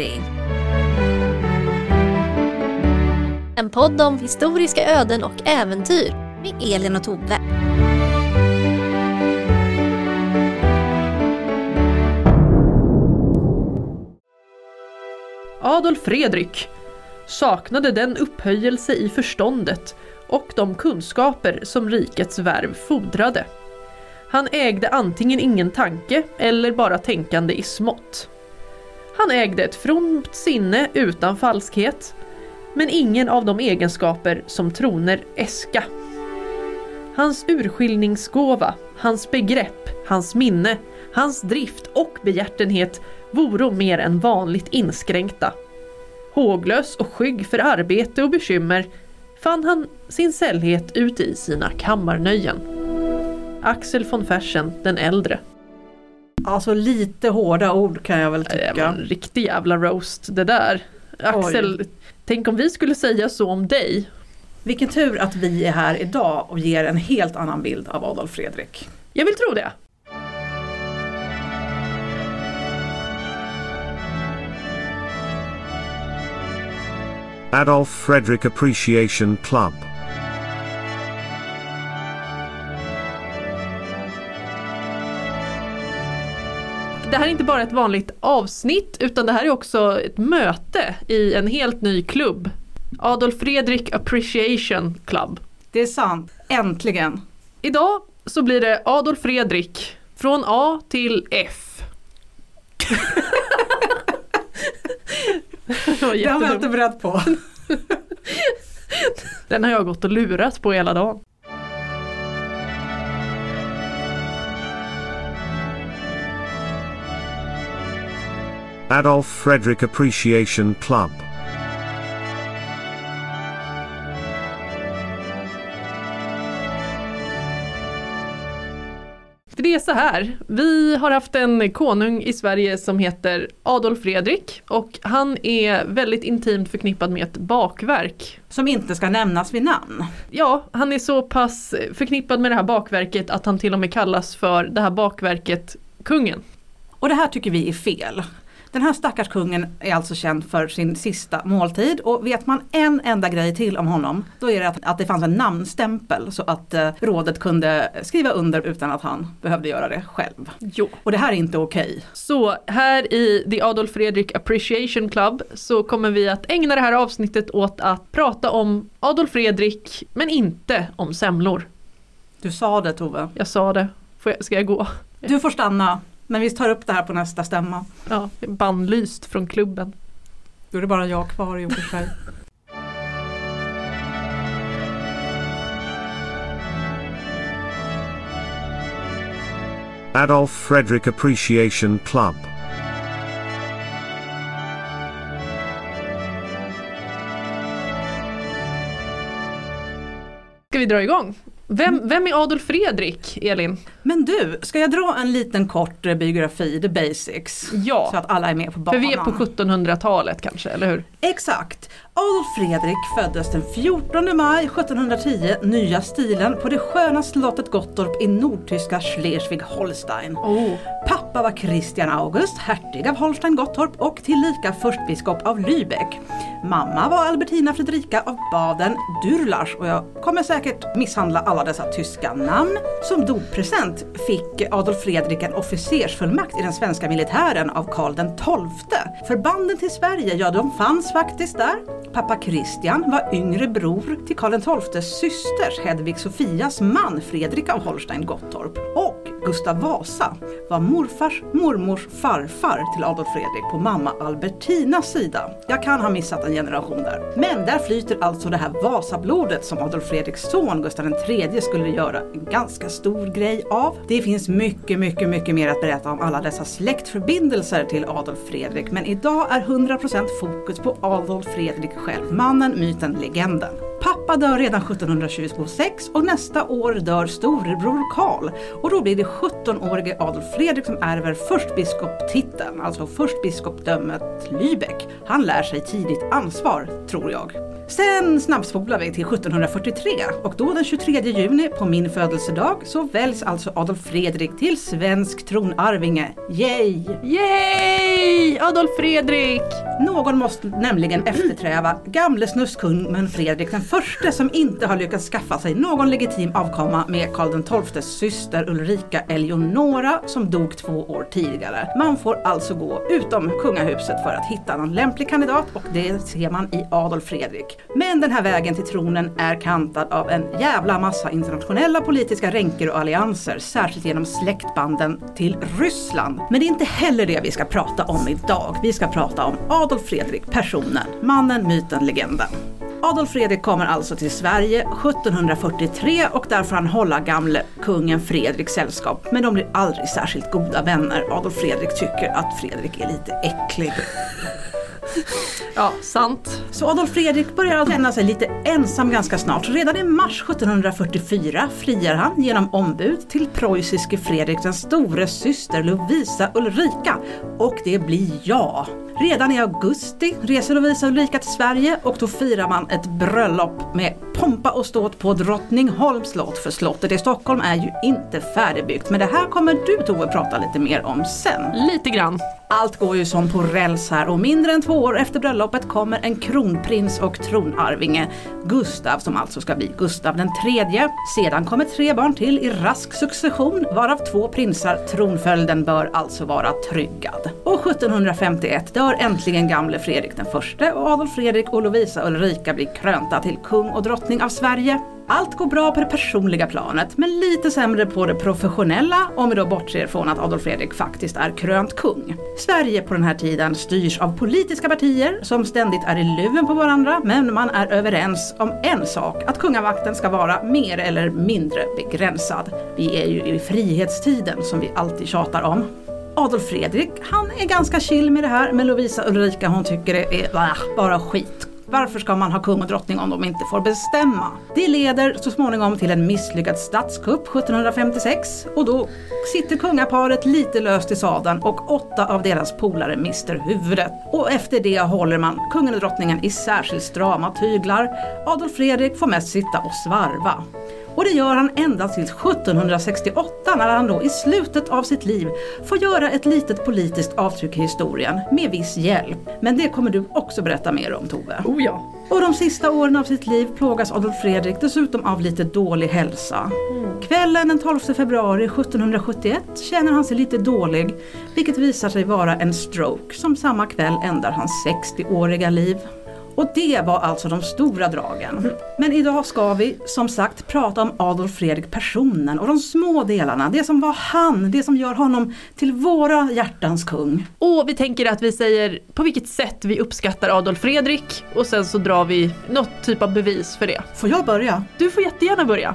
Bläddring. En podd om historiska öden och äventyr med Elin och Tove. Adolf Fredrik saknade den upphöjelse i förståndet och de kunskaper som rikets värv fordrade. Han ägde antingen ingen tanke eller bara tänkande i smått. Han ägde ett fromt sinne utan falskhet, men ingen av de egenskaper som troner äska. Hans urskiljningsgåva, hans begrepp, hans minne, hans drift och behjärtenhet voro mer än vanligt inskränkta. Håglös och skygg för arbete och bekymmer fann han sin sällhet ute i sina kammarnöjen. Axel von Fersen den äldre. Alltså lite hårda ord kan jag väl Det var tycka. en riktig jävla roast det där. Axel, tänk om vi skulle säga så om dig. Vilken tur att vi är här idag och ger en helt annan bild av Adolf Fredrik. Jag vill tro det. Adolf Frederick Appreciation Club. Det här är inte bara ett vanligt avsnitt utan det här är också ett möte i en helt ny klubb. Adolf Fredrik Appreciation Club. Det är sant, äntligen. Idag så blir det Adolf Fredrik från A till F. Det har jag inte beredd på. Den har jag gått och lurat på hela dagen. Adolf Frederick Appreciation Club. För det är så här, vi har haft en konung i Sverige som heter Adolf Fredrik och han är väldigt intimt förknippad med ett bakverk. Som inte ska nämnas vid namn. Ja, han är så pass förknippad med det här bakverket att han till och med kallas för det här bakverket kungen. Och det här tycker vi är fel. Den här stackars kungen är alltså känd för sin sista måltid och vet man en enda grej till om honom då är det att, att det fanns en namnstämpel så att eh, rådet kunde skriva under utan att han behövde göra det själv. Jo. Och det här är inte okej. Så här i The Adolf Fredrik Appreciation Club så kommer vi att ägna det här avsnittet åt att prata om Adolf Fredrik men inte om semlor. Du sa det Tove. Jag sa det. Får jag, ska jag gå? Du får stanna men vi tar upp det här på nästa stämma. Ja, bannlyst från klubben. Då är det bara jag kvar i sig. Adolf Frederick Appreciation Club. Ska vi dra igång? Vem, vem är Adolf Fredrik, Elin? Men du, ska jag dra en liten kort eh, biografi, the basics? Så Ja, att alla är med på för banan. vi är på 1700-talet kanske, eller hur? Exakt! Adolf Fredrik föddes den 14 maj 1710, nya stilen, på det sköna slottet Gottorp i nordtyska Schleswig-Holstein. Oh. Pappa var Christian August, hertig av Holstein-Gottorp och tillika förstbiskop av Lübeck. Mamma var Albertina Fredrika av Baden-Durlach och jag kommer säkert misshandla alla dessa tyska namn. Som doppresent fick Adolf Fredrik en officersfullmakt i den svenska militären av Karl den XII. Förbanden till Sverige, ja de fanns faktiskt där. Pappa Christian var yngre bror till Karl XIIs systers Hedvig Sofias man Fredrik av Holstein-Gottorp. Och Gustav Vasa var morfars mormors farfar till Adolf Fredrik på mamma Albertinas sida. Jag kan ha missat en generation där. Men där flyter alltså det här Vasablodet som Adolf Fredriks son Gustav III skulle göra en ganska stor grej av. Det finns mycket, mycket, mycket mer att berätta om alla dessa släktförbindelser till Adolf Fredrik men idag är 100% fokus på Adolf Fredrik själv. Mannen, myten, legenden. Pappa dör redan 1726 och nästa år dör storebror Karl. Och då blir det 17-årige Adolf Fredrik som ärver förstbiskoptiteln, alltså förstbiskopdömet Lübeck. Han lär sig tidigt ansvar, tror jag. Sen snabbspolar vi till 1743 och då den 23 juni på min födelsedag så väljs alltså Adolf Fredrik till svensk tronarvinge. Yay! Yay! Adolf Fredrik! Någon måste nämligen efterträva gamle snusskungen Fredrik den första som inte har lyckats skaffa sig någon legitim avkomma med Karl XIIs syster Ulrika Eleonora som dog två år tidigare. Man får alltså gå utom kungahuset för att hitta någon lämplig kandidat och det ser man i Adolf Fredrik. Men den här vägen till tronen är kantad av en jävla massa internationella politiska ränker och allianser, särskilt genom släktbanden till Ryssland. Men det är inte heller det vi ska prata om idag. Vi ska prata om Adolf Fredrik, personen, mannen, myten, legenden. Adolf Fredrik kom kommer alltså till Sverige 1743 och där får han hålla gamle kungen Fredrik sällskap. Men de blir aldrig särskilt goda vänner. Adolf Fredrik tycker att Fredrik är lite äcklig. Ja, sant. Så Adolf Fredrik börjar känna sig lite ensam ganska snart. Redan i mars 1744 friar han genom ombud till preussiske Fredrik den stores syster Lovisa Ulrika. Och det blir ja. Redan i augusti reser Lovisa Ulrika till Sverige och då firar man ett bröllop med pompa och ståt på Drottningholms slott. För slottet i Stockholm är ju inte färdigbyggt. Men det här kommer du Tove prata lite mer om sen. Lite grann. Allt går ju som på räls här och mindre än två år efter bröllopet kommer en kronprins och tronarvinge, Gustav som alltså ska bli Gustav den tredje. Sedan kommer tre barn till i rask succession varav två prinsar. Tronföljden bör alltså vara tryggad. Och 1751 dör äntligen gamle Fredrik den förste och Adolf Fredrik och Lovisa Ulrika blir krönta till kung och drottning av Sverige. Allt går bra på det personliga planet men lite sämre på det professionella om vi då bortser från att Adolf Fredrik faktiskt är krönt kung. Sverige på den här tiden styrs av politiska partier som ständigt är i luven på varandra men man är överens om en sak, att kungamakten ska vara mer eller mindre begränsad. Vi är ju i frihetstiden som vi alltid tjatar om. Adolf Fredrik, han är ganska chill med det här men Lovisa Ulrika hon tycker det är äh, bara skit. Varför ska man ha kung och drottning om de inte får bestämma? Det leder så småningom till en misslyckad statskupp 1756 och då sitter kungaparet lite löst i sadeln och åtta av deras polare mister huvudet. Och efter det håller man kungen och drottningen i särskilt strama tyglar. Adolf Fredrik får mest sitta och svarva. Och det gör han ända till 1768 när han då i slutet av sitt liv får göra ett litet politiskt avtryck i historien med viss hjälp. Men det kommer du också berätta mer om Tove. Oh ja. Och de sista åren av sitt liv plågas Adolf Fredrik dessutom av lite dålig hälsa. Kvällen den 12 februari 1771 känner han sig lite dålig, vilket visar sig vara en stroke som samma kväll ändar hans 60-åriga liv. Och det var alltså de stora dragen. Men idag ska vi som sagt prata om Adolf Fredrik personen och de små delarna, det som var han, det som gör honom till våra hjärtans kung. Och vi tänker att vi säger på vilket sätt vi uppskattar Adolf Fredrik och sen så drar vi något typ av bevis för det. Får jag börja? Du får jättegärna börja.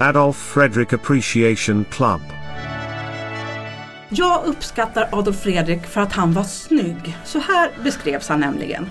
Adolf Frederick Appreciation Club. Jag uppskattar Adolf Fredrik för att han var snygg. Så här beskrevs han nämligen.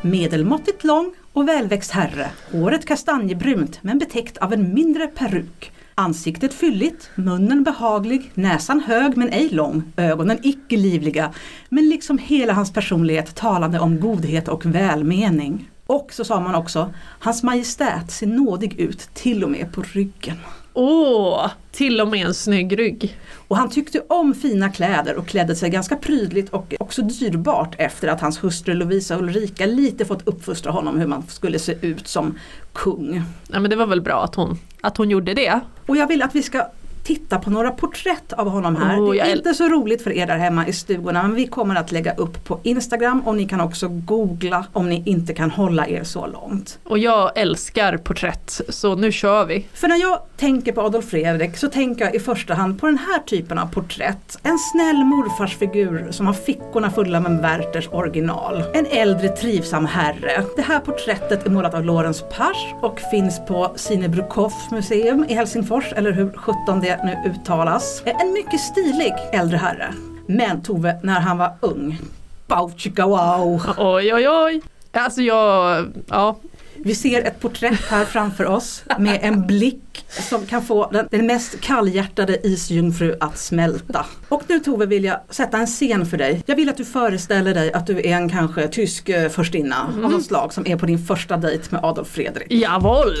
Medelmåttigt lång och välväxt herre. Håret kastanjebrunt men betäckt av en mindre peruk. Ansiktet fylligt, munnen behaglig, näsan hög men ej lång, ögonen icke livliga. Men liksom hela hans personlighet talande om godhet och välmening. Och så sa man också, hans majestät ser nådig ut till och med på ryggen. Åh, till och med en snygg rygg. Och han tyckte om fina kläder och klädde sig ganska prydligt och också dyrbart efter att hans hustru Lovisa Ulrika lite fått uppfostra honom hur man skulle se ut som kung. Ja men det var väl bra att hon, att hon gjorde det. Och jag vill att vi ska titta på några porträtt av honom här. Oh, det är inte så roligt för er där hemma i stugorna men vi kommer att lägga upp på Instagram och ni kan också googla om ni inte kan hålla er så långt. Och jag älskar porträtt så nu kör vi. För när jag tänker på Adolf Fredrik så tänker jag i första hand på den här typen av porträtt. En snäll morfarsfigur som har fickorna fulla med Werthers original. En äldre trivsam herre. Det här porträttet är målat av Lorenz Pars och finns på Sinebrukov museum i Helsingfors, eller hur 17 det nu uttalas. En mycket stilig äldre herre. Men Tove, när han var ung, Bauchika wow! Oj oj oj. Alltså jag, ja. Vi ser ett porträtt här framför oss med en blick som kan få den, den mest kallhjärtade isjungfru att smälta. Och nu Tove vill jag sätta en scen för dig. Jag vill att du föreställer dig att du är en kanske tysk eh, förstinna av något slag som är på din första dejt med Adolf Fredrik. Jawohl!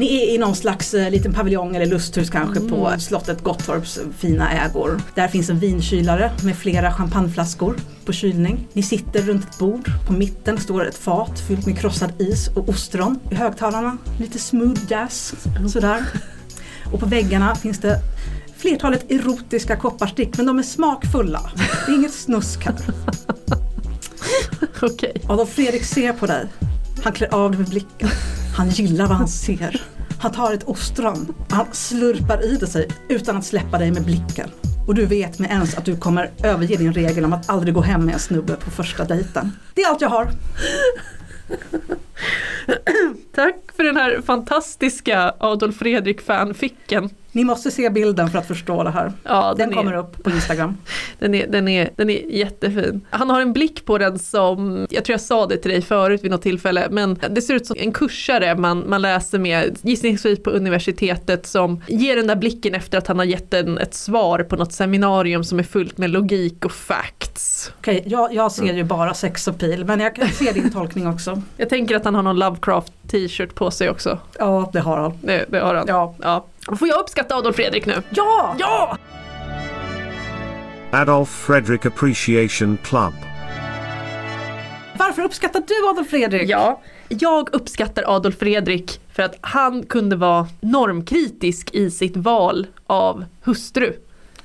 Ni är i någon slags eh, liten paviljong eller lusthus kanske på slottet Gottorps fina ägor. Där finns en vinkylare med flera champagneflaskor på kylning. Ni sitter runt ett bord. På mitten står ett fat fyllt med krossad is och ostron. I högtalarna lite smooth jazz sådär. Och på väggarna finns det flertalet erotiska kopparstick men de är smakfulla. Det är inget snusk här. Okej. Adolf Fredrik ser på dig. Han klär av dig med blicken. Han gillar vad han ser. Han tar ett ostron. Han slurpar i det sig utan att släppa dig med blicken. Och du vet med ens att du kommer överge din regel om att aldrig gå hem med en snubbe på första dejten. Det är allt jag har. Tack för den här fantastiska Adolf Fredrik-fanficken. Ni måste se bilden för att förstå det här. Ja, Den är- kommer upp på Instagram. Den är, den, är, den är jättefin. Han har en blick på den som, jag tror jag sa det till dig förut vid något tillfälle, men det ser ut som en kursare man, man läser med, gissningsvis på universitetet, som ger den där blicken efter att han har gett en, ett svar på något seminarium som är fullt med logik och facts. Okej, jag, jag ser ju bara sex och pil men jag kan se din tolkning också. Jag tänker att han har någon Lovecraft t-shirt på sig också. Ja, det har han. Det, det har han. Ja. ja. Får jag uppskatta Adolf Fredrik nu? Ja! Ja! Adolf Frederick Appreciation Club. Varför uppskattar du Adolf Fredrik? Ja, jag uppskattar Adolf Fredrik för att han kunde vara normkritisk i sitt val av hustru.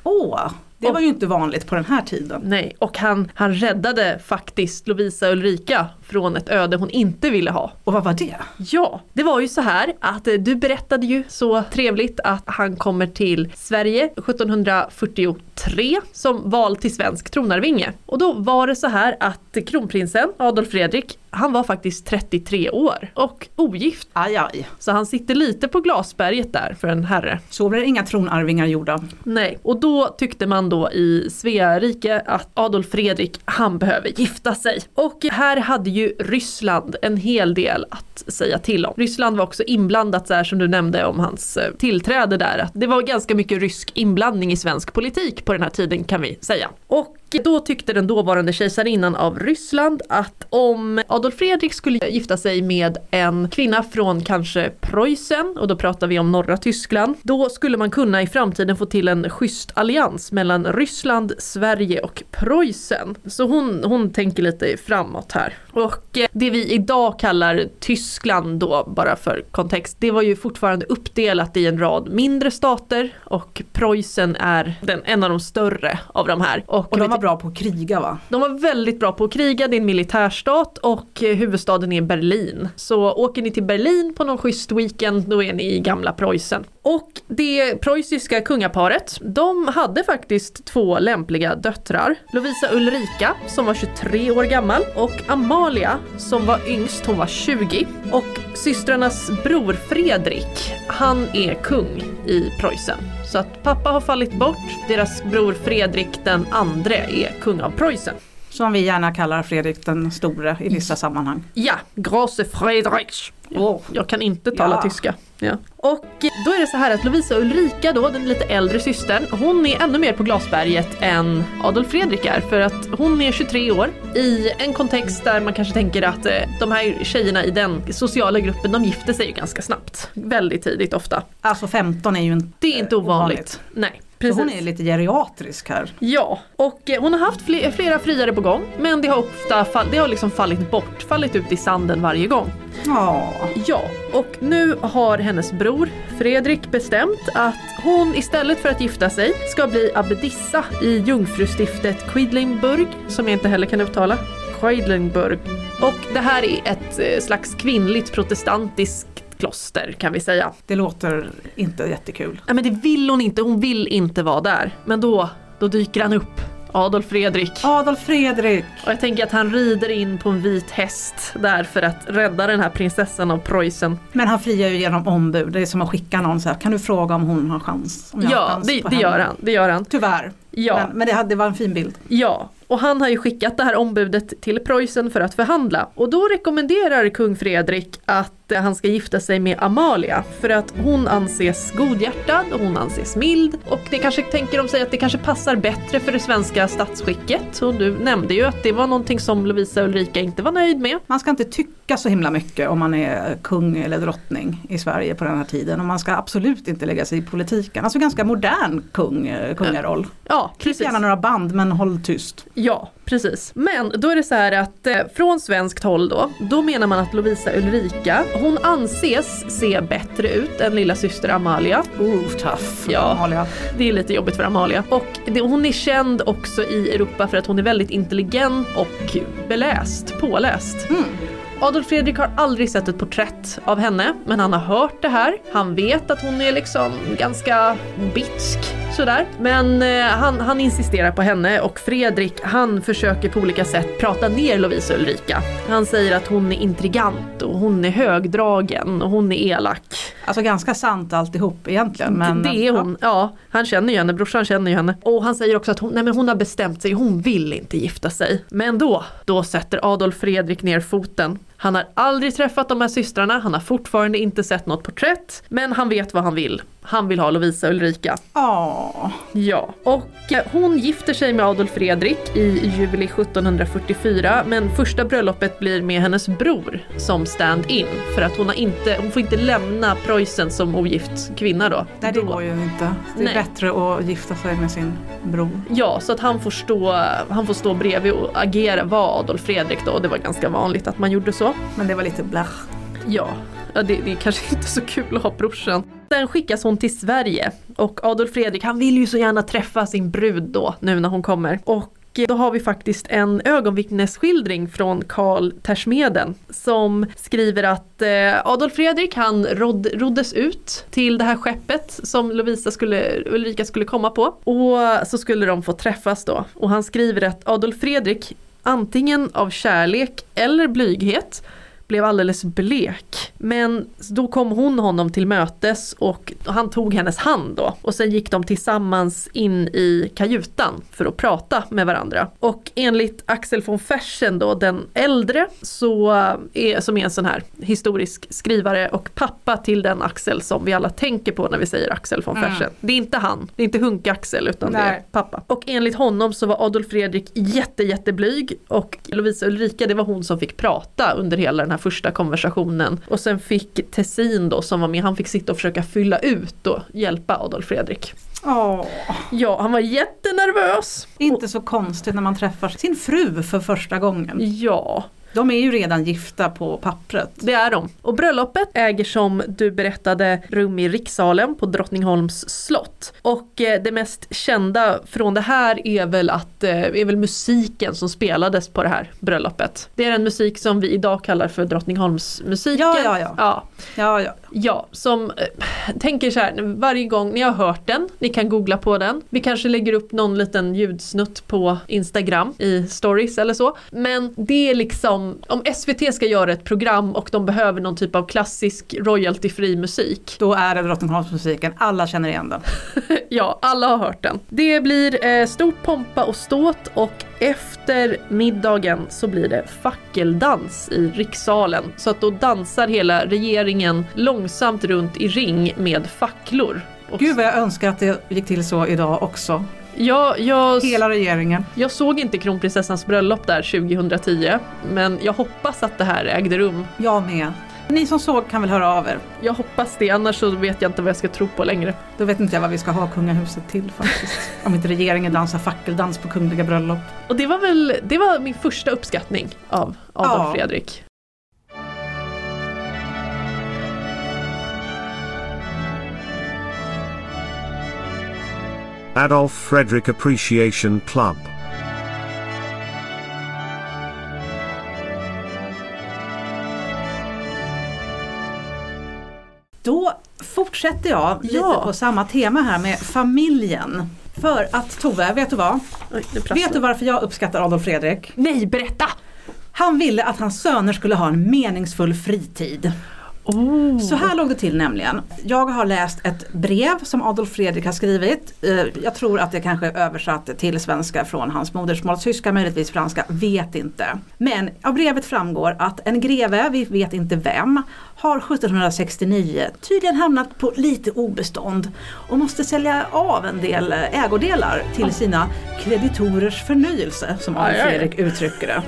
Åh, det var ju inte vanligt på den här tiden. Nej, och han, han räddade faktiskt Lovisa Ulrika från ett öde hon inte ville ha. Och vad var det? Ja, det var ju så här att eh, du berättade ju så trevligt att han kommer till Sverige 1743 som val till svensk tronarvinge. Och då var det så här att kronprinsen Adolf Fredrik, han var faktiskt 33 år och ogift. Aj, aj. Så han sitter lite på glasberget där för en herre. Så blir det inga tronarvingar gjorda. Nej, och då tyckte man då i Svea rike att Adolf Fredrik, han behöver gifta sig. Och här hade ju Ryssland en hel del att säga till om. Ryssland var också inblandat så här som du nämnde om hans eh, tillträde där. Att det var ganska mycket rysk inblandning i svensk politik på den här tiden kan vi säga. Och då tyckte den dåvarande kejsarinnan av Ryssland att om Adolf Fredrik skulle gifta sig med en kvinna från kanske Preussen, och då pratar vi om norra Tyskland, då skulle man kunna i framtiden få till en schysst allians mellan Ryssland, Sverige och Preussen. Så hon, hon tänker lite framåt här. Och eh, det vi idag kallar Tyskland då, bara för kontext, det var ju fortfarande uppdelat i en rad mindre stater och Preussen är den, en av de större av de här. Och de vet- var bra på att kriga va? de var väldigt bra på att kriga, det är en militärstat och eh, huvudstaden är Berlin. Så åker ni till Berlin på någon schysst weekend, då är ni i gamla Preussen. Och det preussiska kungaparet, de hade faktiskt två lämpliga döttrar. Lovisa Ulrika, som var 23 år gammal, och Amalia, som var yngst, hon var 20. Och systrarnas bror Fredrik, han är kung i Preussen. Så att pappa har fallit bort, deras bror Fredrik den andre är kung av Preussen. Som vi gärna kallar Fredrik den store i vissa sammanhang. Ja, Große Friedrich. Åh. Jag kan inte tala Ja. tyska. Ja. Och då är det så här att Lovisa Ulrika då, den lite äldre systern, hon är ännu mer på glasberget än Adolf Fredrik är för att hon är 23 år i en kontext där man kanske tänker att eh, de här tjejerna i den sociala gruppen, de gifter sig ju ganska snabbt. Väldigt tidigt ofta. Alltså 15 är ju inte Det är inte ovanligt. Nej, Så precis. hon är lite geriatrisk här. Ja, och eh, hon har haft fle- flera friare på gång men det har ofta fall- det har liksom fallit bort, fallit ut i sanden varje gång. Ja, Ja, och nu har hennes bror Fredrik bestämt att hon istället för att gifta sig ska bli abbedissa i jungfrustiftet Quedlinburg, som jag inte heller kan uttala. Quedlinburg. Och det här är ett eh, slags kvinnligt protestantiskt kloster kan vi säga. det låter inte jättekul. Nej men det vill hon inte, hon vill inte vara där. Men då, då dyker han upp. Adolf Fredrik. Adolf Fredrik! Och jag tänker att han rider in på en vit häst där för att rädda den här prinsessan av Preussen. Men han friar ju genom ombud. Det är som att skicka någon så här. Kan du fråga om hon har chans? Om jag har Ja, chans det, det henne?" gör han. Det gör han. Tyvärr. Ja. Men, men det, hade, det var en fin bild. Ja, Och han har ju skickat det här ombudet till Preussen för att förhandla. Och då rekommenderar kung Fredrik att eh, han ska gifta sig med Amalia för att hon anses godhjärtad och hon anses mild och det kanske tänker de sig att det kanske passar bättre för det svenska statsskicket. Och du nämnde ju att det var någonting som Lovisa Ulrika inte var nöjd med. Man ska inte tycka så himla mycket om man är kung eller drottning i Sverige på den här tiden och man ska absolut inte lägga sig i politiken. Alltså ganska modern kung, eh, kungaroll. Ja, Klipp precis. gärna några band men håll tyst. Ja, precis. Men då är det så här att eh, från svenskt håll då, då menar man att Lovisa Ulrika, hon anses se bättre ut än lilla syster Amalia. Oh, tough. Ja. Amalia. Det är lite jobbigt för Amalia. Och det, hon är känd också i Europa för att hon är väldigt intelligent och beläst, påläst. Mm. Adolf Fredrik har aldrig sett ett porträtt av henne, men han har hört det här. Han vet att hon är liksom ganska bitsk sådär. Men eh, han, han insisterar på henne och Fredrik han försöker på olika sätt prata ner Lovisa Ulrika. Han säger att hon är intrigant och hon är högdragen och hon är elak. Alltså ganska sant alltihop egentligen. Men, det är hon, ja. Han känner ju henne, brorsan känner ju henne. Och han säger också att hon, nej men hon har bestämt sig, hon vill inte gifta sig. Men då, då sätter Adolf Fredrik ner foten. Han har aldrig träffat de här systrarna, han har fortfarande inte sett något porträtt. Men han vet vad han vill. Han vill ha Lovisa Ulrika. Ja. Ja, och eh, hon gifter sig med Adolf Fredrik i juli 1744 men första bröllopet blir med hennes bror som stand-in för att hon, har inte, hon får inte lämna Preussen som ogift kvinna då. Nej det går ju inte. Det är Nej. bättre att gifta sig med sin bror. Ja, så att han får, stå, han får stå bredvid och agera, vara Adolf Fredrik då. Det var ganska vanligt att man gjorde så. Men det var lite blach. Ja, ja det, det är kanske inte så kul att ha brorsan. Sen skickas hon till Sverige och Adolf Fredrik han vill ju så gärna träffa sin brud då nu när hon kommer. Och eh, då har vi faktiskt en ögonvittnesskildring från Karl Tersmeden som skriver att eh, Adolf Fredrik han rod, roddes ut till det här skeppet som Lovisa skulle, Ulrika skulle komma på och så skulle de få träffas då. Och han skriver att Adolf Fredrik antingen av kärlek eller blyghet blev alldeles blek. Men då kom hon honom till mötes och han tog hennes hand då. Och sen gick de tillsammans in i kajutan för att prata med varandra. Och enligt Axel von Fersen då, den äldre, så är, som är en sån här historisk skrivare och pappa till den Axel som vi alla tänker på när vi säger Axel von Mm. Fersen. Det är inte han, det är inte Hunk-Axel utan det är Nej. pappa. Och enligt honom så var Adolf Fredrik jätte, jätteblyg och Lovisa Ulrika det var hon som fick prata under hela den här första konversationen. Och sen fick Tessin då som var med, han fick sitta och försöka fylla ut och hjälpa Adolf Fredrik. Åh, Ja, han var jättenervös. inte så konstigt när man träffar sin fru för första gången. Ja, De är ju redan gifta på pappret. det är de. Och bröllopet äger som du berättade rum i rikssalen på Drottningholms slott. Och eh, det mest kända från det här är väl att eh, är väl musiken som spelades på det här bröllopet. Det är en musik som vi idag kallar för Drottningholmsmusiken. Ja, ja, ja. ja. Ja, ja. Ja, som eh, tänker så här, varje gång ni har hört den, ni kan googla på den. Vi kanske lägger upp någon liten ljudsnutt på Instagram i stories eller så. Men det är liksom, om SVT ska göra ett program och de behöver någon typ av klassisk royalty-fri musik. Då är det Drottningholmsmusiken, alla känner igen den. Ja, alla har hört den. Det blir eh, stort pompa och ståt och efter middagen så blir det fackeldans i rikssalen. Så att då dansar hela regeringen långsamt runt i ring med facklor. Och Gud vad jag önskar att det gick till så idag också. jag, jag, Hela regeringen. jag såg inte kronprinsessans bröllop där 2010 men jag hoppas att det här ägde rum. Jag med. Ni som såg kan väl höra av er. Jag hoppas det, annars så vet jag inte vad jag ska tro på längre. Då vet inte jag vad vi ska ha kungahuset till faktiskt. Om inte regeringen dansar fackeldans på kungliga bröllop. Och det var väl, det var min första uppskattning av Adolf Ja. Fredrik. Adolf Frederick Appreciation Club. Då fortsätter jag lite Ja. på samma tema här med familjen. För att Tove, vet du vad? Oj. Vet du varför jag uppskattar Adolf Fredrik? Nej, berätta! Han ville att hans söner skulle ha en meningsfull fritid. Oh. Så här låg det till nämligen. Jag har läst ett brev som Adolf Fredrik har skrivit. Eh, jag tror att det kanske är översatt till svenska från hans modersmål, tyska, möjligtvis franska, vet inte. Men av brevet framgår att en greve, vi vet inte vem, har 1769 tydligen hamnat på lite obestånd och måste sälja av en del ägodelar till sina kreditorers förnyelse, som Adolf. Fredrik uttrycker det.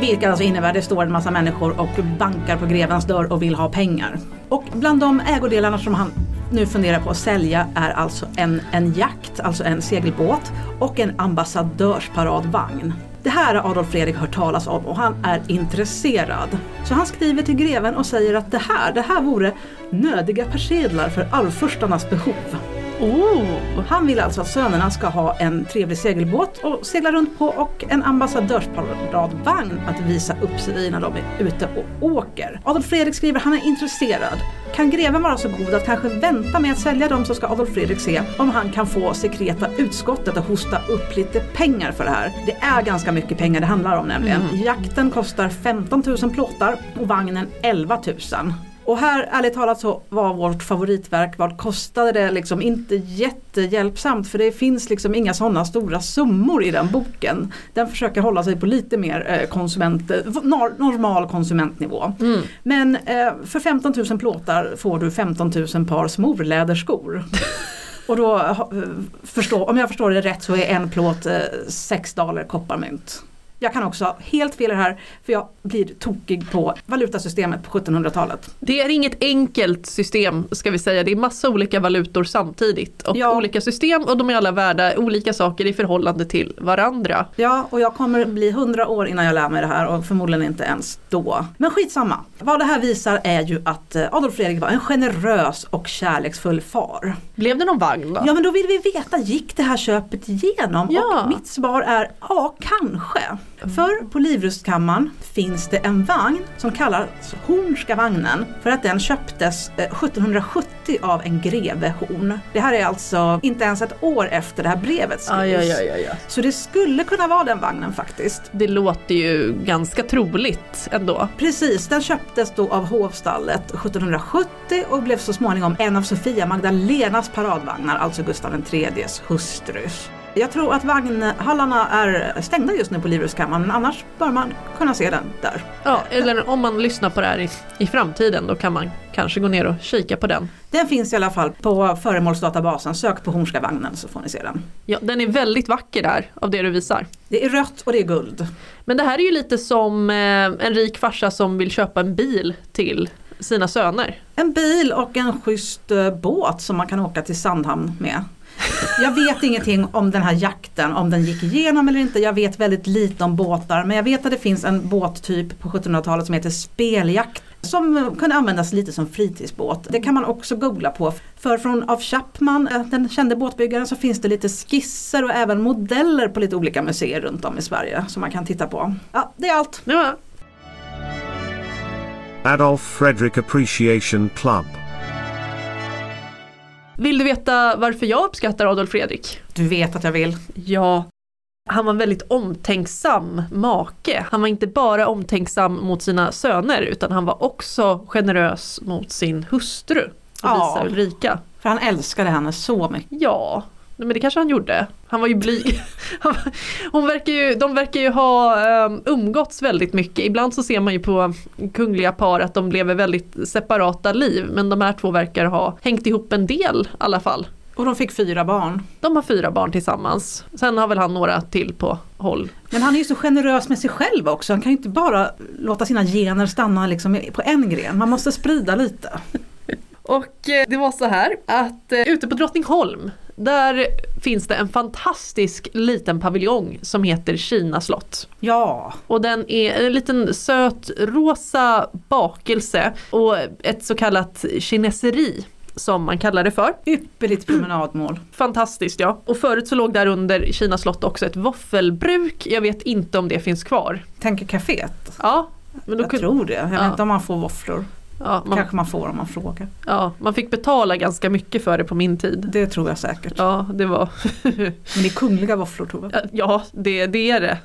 Vilket alltså innebär att det står en massa människor och bankar på grevens dörr och vill ha pengar. Och bland de ägodelarna som han nu funderar på att sälja är alltså en, en jakt, alltså en segelbåt och en ambassadörsparadvagn. Det här har Adolf Fredrik hört talas om och han är intresserad. Så han skriver till greven och säger att det här, det här vore nödiga persedlar för arvfurstarnas behov. Oh. Han vill alltså att sönerna ska ha en trevlig segelbåt och segla runt på och en ambassadörsparadvagn att visa upp sig i när de är ute och åker. Adolf Fredrik skriver han är intresserad. Kan greven vara så god att kanske vänta med att sälja dem så ska Adolf Fredrik se om han kan få sekreta utskottet att hosta upp lite pengar för det här. Det är ganska mycket pengar det handlar om nämligen. Jakten kostar 15 000 plåtar och vagnen 11 000. Och här, ärligt talat, så var vårt favoritverk, vad kostade det liksom inte jättehjälpsamt för det finns liksom inga sådana stora summor i den boken. Den försöker hålla sig på lite mer eh, konsument, eh, nor- normal konsumentnivå. Men eh, för 15 000 plåtar får du 15 000 par smorläderskor. Och då, förstå, om jag förstår det rätt så är en plåt eh, 6 daler kopparmynt. Jag kan också ha helt fel i det här för jag blir tokig på valutasystemet på 1700-talet. Det är inget enkelt system ska vi säga. Det är massa olika valutor samtidigt. Och Ja. olika system och de är alla värda olika saker i förhållande till varandra. Ja, och jag kommer bli 100 år innan jag lär mig det här och förmodligen inte ens då. Men skitsamma. Vad det här visar är ju att eh, Adolf Fredrik var en generös och kärleksfull far. Blev det någon vagn då? Ja men då vill vi veta, gick det här köpet igenom? Ja. Och mitt svar är ja, kanske. För på Livrustkammaren finns det en vagn som kallas Hornska vagnen för att den köptes eh, 1770 av en greve Horn. Det här är alltså inte ens ett år efter det här brevet aj, aj, aj. Så det skulle kunna vara den vagnen faktiskt. Det låter ju ganska troligt ändå. Precis, den köptes då av hovstallet 1770 och blev så småningom en av Sofia Magdalenas paradvagnar, alltså Gustav IIIs hustrus. Jag tror att vagnhallarna är stängda just nu på Livrustkammaren men annars bör man kunna se den där. Ja, eller om man lyssnar på det här i, i framtiden då kan man kanske gå ner och kika på den. Den finns i alla fall på föremålsdatabasen, sök på Hornska vagnen så får ni se den. Ja, den är väldigt vacker där av det du visar. Det är rött och det är guld. Men det här är ju lite som eh, en rik farsa som vill köpa en bil till sina söner. En bil och en schysst eh, båt som man kan åka till Sandhamn med. Jag vet ingenting om den här jakten, om den gick igenom eller inte. Jag vet väldigt lite om båtar men jag vet att det finns en båttyp på 1700-talet som heter speljakt. Som kunde användas lite som fritidsbåt. Det kan man också googla på. För från av Chapman, eh, den kände båtbyggaren, så finns det lite skisser och även modeller på lite olika museer runt om i Sverige som man kan titta på. Ja, det är allt. Ja, Adolf Frederick Appreciation Club. Vill du veta varför jag uppskattar Adolf Fredrik? Du vet att jag vill. Ja, han var en väldigt omtänksam make. Han var inte bara omtänksam mot sina söner utan han var också generös mot sin hustru, Ja. Lovisa Ulrika. För han älskade henne så mycket. Ja, men det kanske han gjorde. Han var ju blyg. Hon verkar ju, de verkar ju ha um, umgåtts väldigt mycket. Ibland så ser man ju på kungliga par att de lever väldigt separata liv. Men de här två verkar ha hängt ihop en del i alla fall. Och de fick fyra barn. De har fyra barn tillsammans. Sen har väl han några till på håll. Men han är ju så generös med sig själv också. Han kan ju inte bara låta sina gener stanna liksom på en gren. Man måste sprida lite. Och eh, det var så här att eh, ute på Drottningholm där finns det en fantastisk liten paviljong som heter Kina slott. Ja, Och den är en liten söt rosa bakelse och ett så kallat kineseri som man kallar det för. ypperligt promenadmål. Fantastiskt ja. Och förut så låg där under Kina slott också ett våffelbruk. Jag vet inte om det finns kvar. Tänker kaféet. Ja, men då Jag kunde, tror det. Jag Ja. vet inte om man får våfflor. Ja, man, Kanske man får om man frågar. ja, man fick betala ganska mycket för det på min tid. Det tror jag säkert. Ja, det var Men det är kungliga våfflor tror jag. Ja, det, det är det.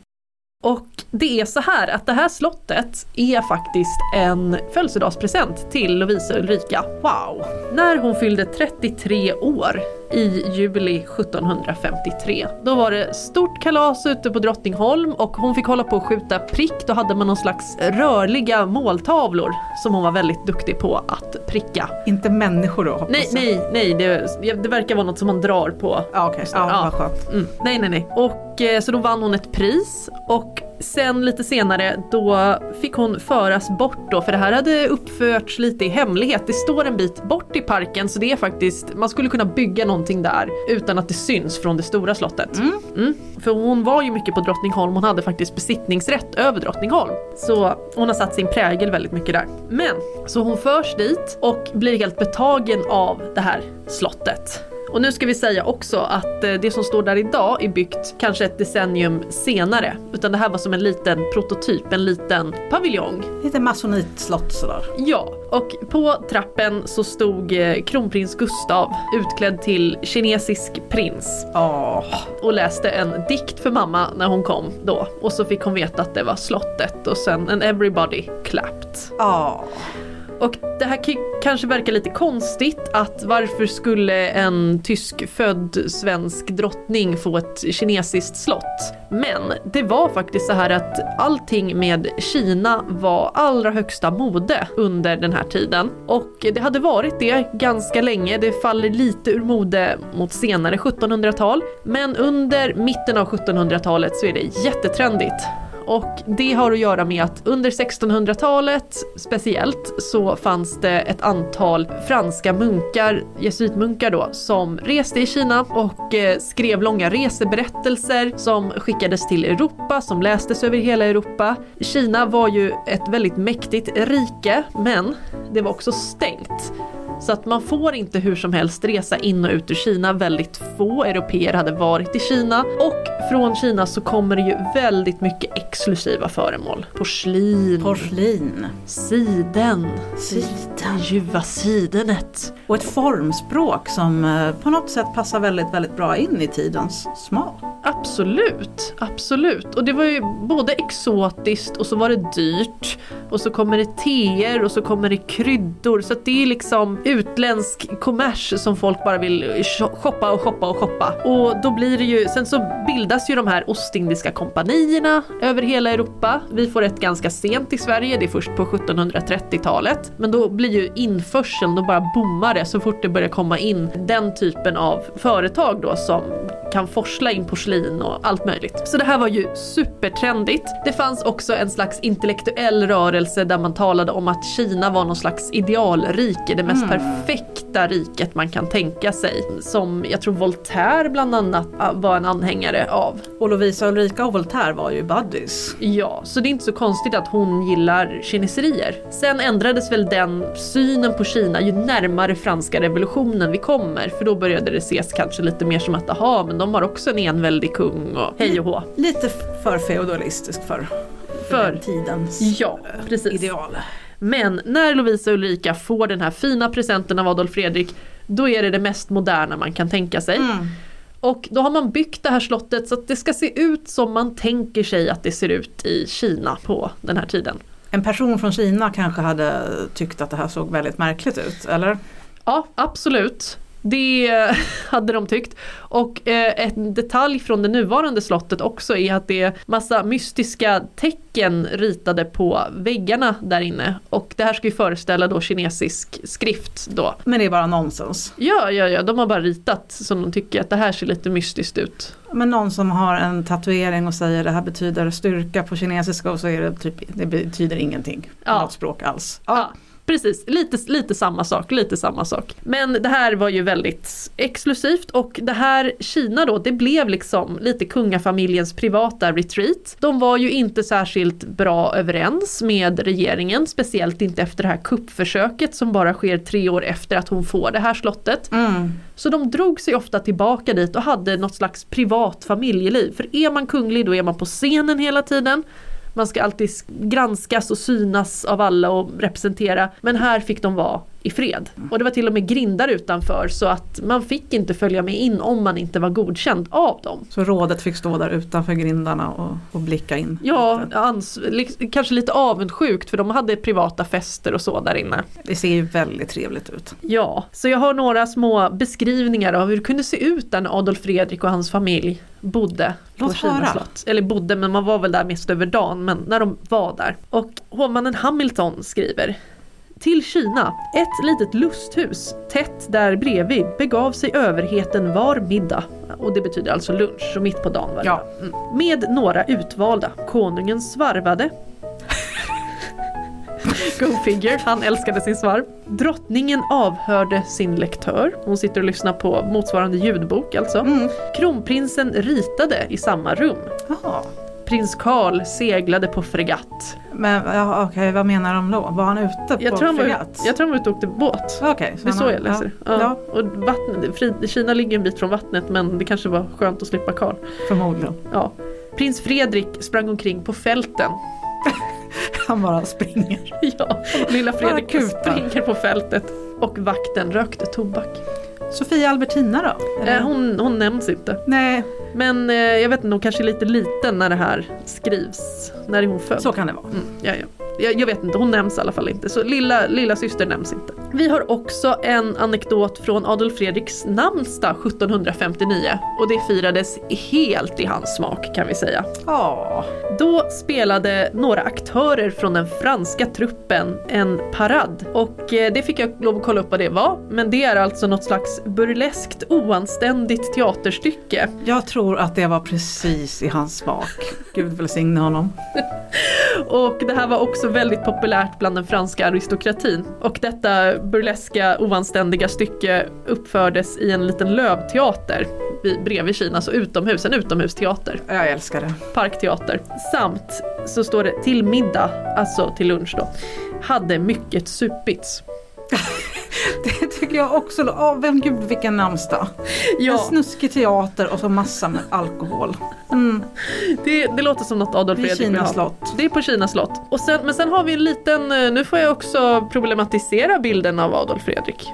Och det är så här att det här slottet är faktiskt en födelsedagspresent till Lovisa Ulrika. Wow! När hon fyllde 33 år i juli 1753. Då var det stort kalas ute på Drottningholm och hon fick hålla på att skjuta prick. Då hade man någon slags rörliga måltavlor som hon var väldigt duktig på att pricka. Inte människor då hoppas Nej, jag. nej, nej, det, det verkar vara något som man drar på. Ja, okej. Ja. Ja, vad skönt. Mm, nej, nej, nej. Och eh, så då vann hon ett pris och sen lite senare då fick hon föras bort då för det här hade uppförts lite i hemlighet. Det står en bit bort i parken så det är faktiskt, man skulle kunna bygga någonting där utan att det syns från det stora slottet. Mm. För hon var ju mycket på Drottningholm, hon hade faktiskt besittningsrätt över Drottningholm. Så hon har satt sin prägel väldigt mycket där. Men, så hon förs dit och blir helt betagen av det här slottet. Och nu ska vi säga också att eh, det som står där idag är byggt kanske ett decennium senare. Utan det här var som en liten prototyp, en liten paviljong. Lite masonitslott sådär. Ja, och på trappen så stod eh, kronprins Gustav utklädd till kinesisk prins Åh, och läste en dikt för mamma när hon kom då. Och så fick hon veta att det var slottet och sen en everybody clapped. åh. Och det här kanske verkar lite konstigt att varför skulle en tyskfödd svensk drottning få ett kinesiskt slott? Men det var faktiskt så här att allting med Kina var allra högsta mode under den här tiden. Och det hade varit det ganska länge, det faller lite ur mode mot senare 1700-tal. Men under mitten av 1700-talet så är det jättetrendigt. Och det har att göra med att under 1600-talet speciellt så fanns det ett antal franska munkar, jesuitmunkar då, som reste i Kina och eh, skrev långa reseberättelser som skickades till Europa, som lästes över hela Europa. Kina var ju ett väldigt mäktigt rike, men det var också stängt. Så att man får inte hur som helst resa in och ut ur Kina. Väldigt få europeer hade varit i Kina. Och från Kina så kommer det ju väldigt mycket exklusiva föremål. Porslin, Porslin. siden, Siden. ljuva sidenet. Och ett formspråk som eh, på något sätt passar väldigt, väldigt bra in i tidens smak. Absolut, absolut. Och det var ju både exotiskt och så var det dyrt. Och så kommer det teer och så kommer det kryddor. Så att det är liksom utländsk kommers som folk bara vill shoppa och shoppa och shoppa. Och då blir det ju, sen så bildas ju de här Ostindiska kompanierna över hela Europa. Vi får ett ganska sent i Sverige, det är först på 1730-talet. Men då blir ju införseln, då bara bommar det så fort det börjar komma in den typen av företag då som kan forsla in porslin och allt möjligt. Så det här var ju supertrendigt. Det fanns också en slags intellektuell rörelse där man talade om att Kina var någon slags idealrike, det mest mm perfekta riket man kan tänka sig. Som jag tror Voltaire bland annat ah, var en anhängare av. Och Lovisa Ulrika och Voltaire var ju buddies. Ja, så det är inte så konstigt att hon gillar kineserier. Sen ändrades väl den synen på Kina ju närmare franska revolutionen vi kommer, för då började det ses kanske lite mer som att aha, men de har också en enväldig kung och hej och hå. Lite för feodalistisk för, För- den tidens Ja, precis. ideal. Men när Lovisa Ulrika får den här fina presenten av Adolf Fredrik, då är det det mest moderna man kan tänka sig. Mm. Och då har man byggt det här slottet så att det ska se ut som man tänker sig att det ser ut i Kina på den här tiden. En person från Kina kanske hade tyckt att det här såg väldigt märkligt ut, eller? Ja, absolut. Det hade de tyckt. Och eh, en detalj från det nuvarande slottet också är att det är massa mystiska tecken ritade på väggarna där inne. Och det här ska ju föreställa då kinesisk skrift då. Men det är bara nonsens. Ja, ja, ja, de har bara ritat som de tycker att det här ser lite mystiskt ut. Men någon som har en tatuering och säger det här betyder styrka på kinesiska och så är det typ, det betyder ingenting på Ja. något språk alls. Ja, precis. Lite, lite samma sak, lite samma sak. Men det här var ju väldigt exklusivt och det här Kina då, det blev liksom lite kungafamiljens privata retreat. De var ju inte särskilt bra överens med regeringen, speciellt inte efter det här kuppförsöket som bara sker tre år efter att hon får det här slottet. Mm. Så de drog sig ofta tillbaka dit och hade något slags privat familjeliv. För är man kunglig då är man på scenen hela tiden. Man ska alltid granskas och synas av alla och representera. Men här fick de vara i fred. Och det var till och med grindar utanför så att man fick inte följa med in om man inte var godkänd av dem. Så rådet fick stå där utanför grindarna och, och blicka in? Ja, ans- kanske lite avundsjukt för de hade privata fester och så där inne. Det ser ju väldigt trevligt ut. Ja, så jag har några små beskrivningar av hur det kunde se ut där när Adolf Fredrik och hans familj bodde på Låt Kina höra. slott. Eller bodde, men man var väl där mest över dagen, men när de var där. Och hovmannen Hamilton skriver till Kina, ett litet lusthus tätt där bredvid begav sig överheten var middag. Och det betyder alltså lunch, så mitt på dagen var det. Ja. Mm. Med några utvalda. Konungen svarvade. Go figure, han älskade sin svarv. Drottningen avhörde sin lektör. Hon sitter och lyssnar på motsvarande ljudbok alltså. Mm. Kronprinsen ritade i samma rum. Jaha. Prins Karl seglade på fregatt. Men ja, okej, vad menar de då? Var han ute Jag på tror, han var, fregatt? jag tror han var ute och åkte båt. Okej, Det är han så har- jag läser. Ja, Ja. Och vattnet, Kina ligger en bit från vattnet men det kanske var skönt att slippa Karl. förmodligen. Ja. Prins Fredrik sprang omkring på fälten. Han bara springer. Ja, lilla Fredrik springer på fältet. Och vakten rökte tobak. Sofia Albertina då? Eh, hon, hon nämns inte. Nej, Men eh, jag vet inte, hon kanske är lite liten när det här skrivs. När är hon född? så kan det vara. Mm, ja, ja. Jag, jag vet inte, hon nämns i alla fall inte. Så lilla, lilla syster nämns inte. Vi har också en anekdot från Adolf Fredriks namnsdag 1759. Och det firades helt i hans smak kan vi säga. Ja, Då spelade några aktörer från den franska truppen en parad. Och eh, det fick jag lov att kolla upp vad det var. Men det är alltså något slags burleskt oanständigt teaterstycke. jag tror att det var precis i hans smak. Gud välsigne honom. Och det här var också väldigt populärt bland den franska aristokratin. Och detta burleska oanständiga stycke uppfördes i en liten lövteater vid- bredvid Kina, så utomhus, en utomhusteater, Jag älskar det. parkteater. Samt så står det till middag, alltså till lunch då, hade mycket supits. Det tycker jag också. Åh, vem gud vilken namnsdag. En Ja, snuskig teater och så massa med alkohol. Mm, det, det låter som något Adolf Fredrik vill ha. slott. Det är på Kina slott. Och sen, men sen har vi en liten, eh, nu får jag också problematisera bilden av Adolf Fredrik.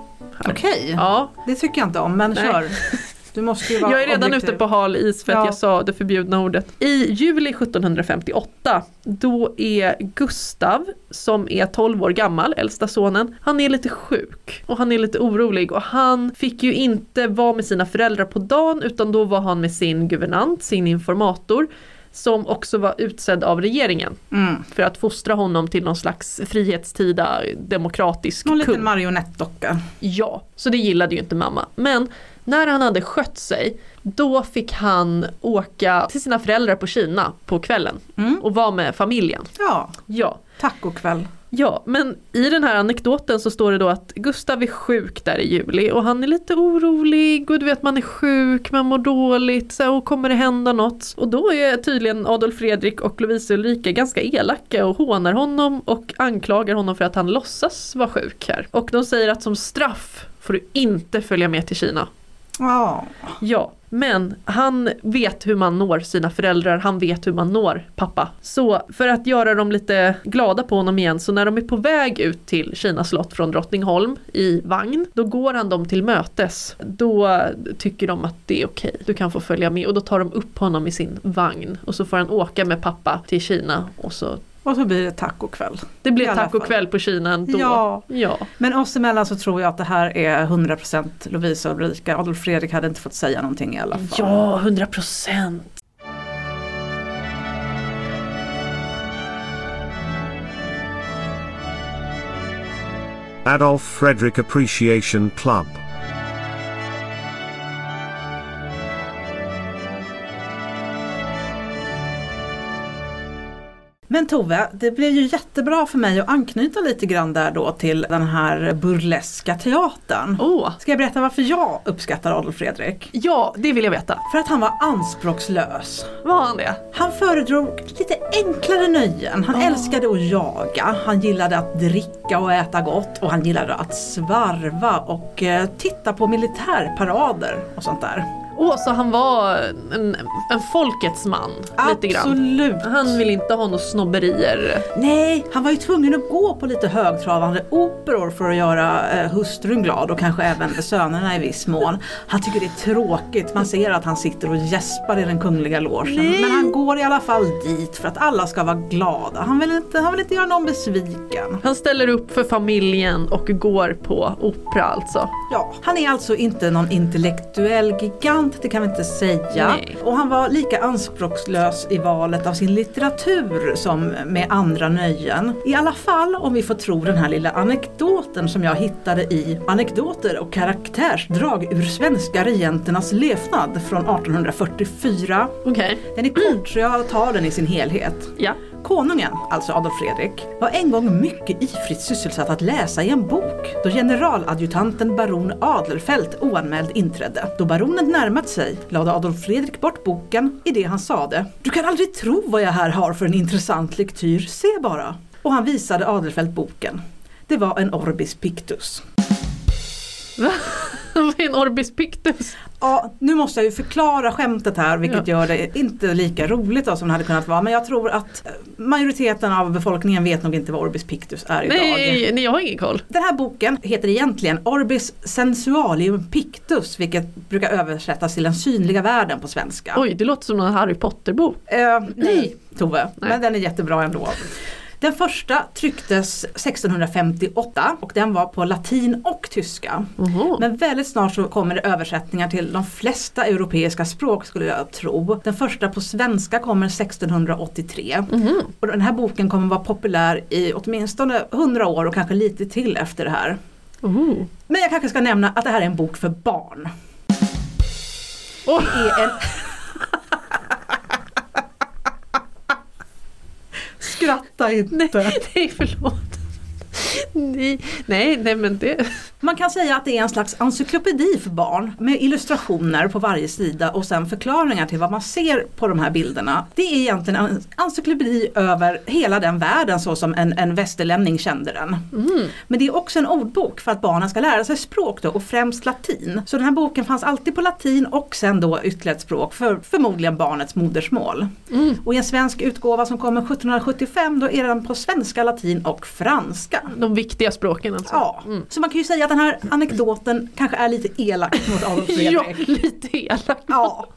Okej, Ja, det tycker jag inte om men Nej. kör. Du måste ju vara Jag är redan objektiv. ute på hal is för att Ja. jag sa det förbjudna ordet. I juli 1758 då är Gustav som är 12 år gammal, äldsta sonen, han är lite sjuk och han är lite orolig och han fick ju inte vara med sina föräldrar på dagen utan då var han med sin guvernant, sin informator som också var utsedd av regeringen Mm. för att fostra honom till någon slags frihetstida demokratisk Någon liten kung. marionettdocka. Ja, så det gillade ju inte mamma. Men när han hade skött sig, då fick han åka till sina föräldrar på Kina på kvällen Mm. och vara med familjen. Ja, Ja, tacokväll. ja, men i den här anekdoten så står det då att Gustav är sjuk där i juli och han är lite orolig och du vet man är sjuk, man mår dåligt så här, och kommer det hända något? Och då är tydligen Adolf Fredrik och Lovisa Ulrika ganska elaka och hånar honom och anklagar honom för att han låtsas vara sjuk här. Och de säger att som straff får du inte följa med till Kina. Ja, Ja, men han vet hur man når sina föräldrar, han vet hur man når pappa. Så för att göra dem lite glada på honom igen, så när de är på väg ut till Kina slott från Drottningholm i vagn, då går han dem till mötes. Då tycker de att det är okej, du kan få följa med. Och då tar de upp honom i sin vagn. Och så får han åka med pappa till Kina och så och så blir det tacokväll. det alla tacokväll på Kina ändå. Ja. ja. Men oss emellan så tror jag att det här är 100% Lovisa och Ulrika. Adolf Fredrik hade inte fått säga någonting i alla fall. Ja, 100 procent. Adolf Frederick Appreciation Club. Men Tove, det blev ju jättebra för mig att anknyta lite grann där då till den här burleska teatern. Åh, Ska jag berätta varför jag uppskattar Adolf Fredrik? ja, det vill jag veta. För att han var anspråkslös. Var han det? Han föredrog lite enklare nöjen. Han älskade att jaga, han gillade att dricka och äta gott och han gillade att svarva och eh, titta på militärparader och sånt där. Åh, så han var en, en folkets man lite grann. Absolut. Han vill inte ha några snobberier. Nej, han var ju tvungen att gå på lite högtravande operor för att göra eh, hustrun glad och kanske även sönerna i viss mån. Han tycker det är tråkigt, man ser att han sitter och gäspar i den kungliga logen. Men han går i alla fall dit för att alla ska vara glada. Han vill inte, han vill inte göra någon besviken. Han ställer upp för familjen och går på opera alltså. Ja, han är alltså inte någon intellektuell gigant, det kan vi inte säga. Nej. Och han var lika anspråkslös i valet av sin litteratur som med andra nöjen. I alla fall om vi får tro den här lilla anekdoten som jag hittade i Anekdoter och karaktärsdrag ur svenska regenternas levnad från 1844. Okej, Den är kort så jag tar den i sin helhet. ja. Konungen, alltså Adolf Fredrik, var en gång mycket ifritt sysselsatt att läsa i en bok då generaladjutanten baron Adlerfelt oanmäld inträdde. Då baronen närmat sig lade Adolf Fredrik bort boken i det han sade. Du kan aldrig tro vad jag här har för en intressant lektyr, se bara. Och han visade Adlerfelt boken. Det var en Orbis Pictus. Va? Vad är en Orbis Pictus? Ja, nu måste jag ju förklara skämtet här vilket gör det inte lika roligt då som det hade kunnat vara. Men jag tror att majoriteten av befolkningen vet nog inte vad Orbis Pictus är idag. Nej, nej, jag har ingen koll. Den här boken heter egentligen Orbis Sensualium Pictus vilket brukar översättas till den synliga världen på svenska. Oj, det låter som en Harry Potter-bok. Eh, nej Tove, Nej. men den är jättebra ändå. Den första trycktes 1658 och den var på latin och tyska. Oho. Men väldigt snart så kommer det översättningar till de flesta europeiska språk skulle jag tro. Den första på svenska kommer 1683. Mhm. Och den här boken kommer vara populär i åtminstone 100 år och kanske lite till efter det här. Oho. Men jag kanske ska nämna att det här är en bok för barn. Åh. Det är en... Skratta inte. Nej, nej, förlåt. Nej, nej, men det... Man kan säga att det är en slags encyklopedi för barn med illustrationer på varje sida och sen förklaringar till vad man ser på de här bilderna. Det är egentligen en encyklopedi över hela den världen så som en, en västerlänning kände den. Men det är också en ordbok för att barnen ska lära sig språk då och främst latin. Så den här boken fanns alltid på latin och sen då ytterligare ett språk för förmodligen barnets modersmål. Och i en svensk utgåva som kommer 1775 då är den på svenska, latin och franska. De viktiga språken alltså. Ja, så man kan ju säga att den här anekdoten kanske är lite elak mot Adolf Ja, Fredrik. lite elakt. Ja,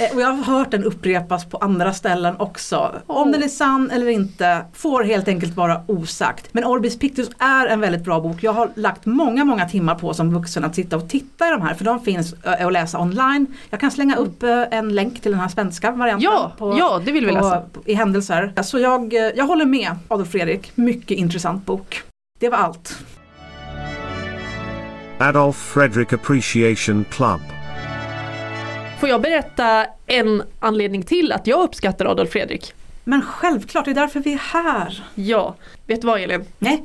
Eh, och jag har hört den upprepas på andra ställen också. Om den är sann eller inte får helt enkelt vara osagt. Men Orbis Pictus är en väldigt bra bok. Jag har lagt många, många timmar på som vuxen att sitta och titta i de här för de finns eh, att läsa online. Jag kan slänga upp eh, en länk till den här svenska varianten Ja, på, ja, det vill vi läsa. på, i händelser. Så jag, jag håller med Adolf Fredrik. Mycket intressant bok. Det var allt. Adolf Frederick Appreciation Club. Får jag berätta en anledning till att jag uppskattar Adolf Fredrik? Men självklart, det är därför vi är här. Ja, vet du vad Elin? Nej,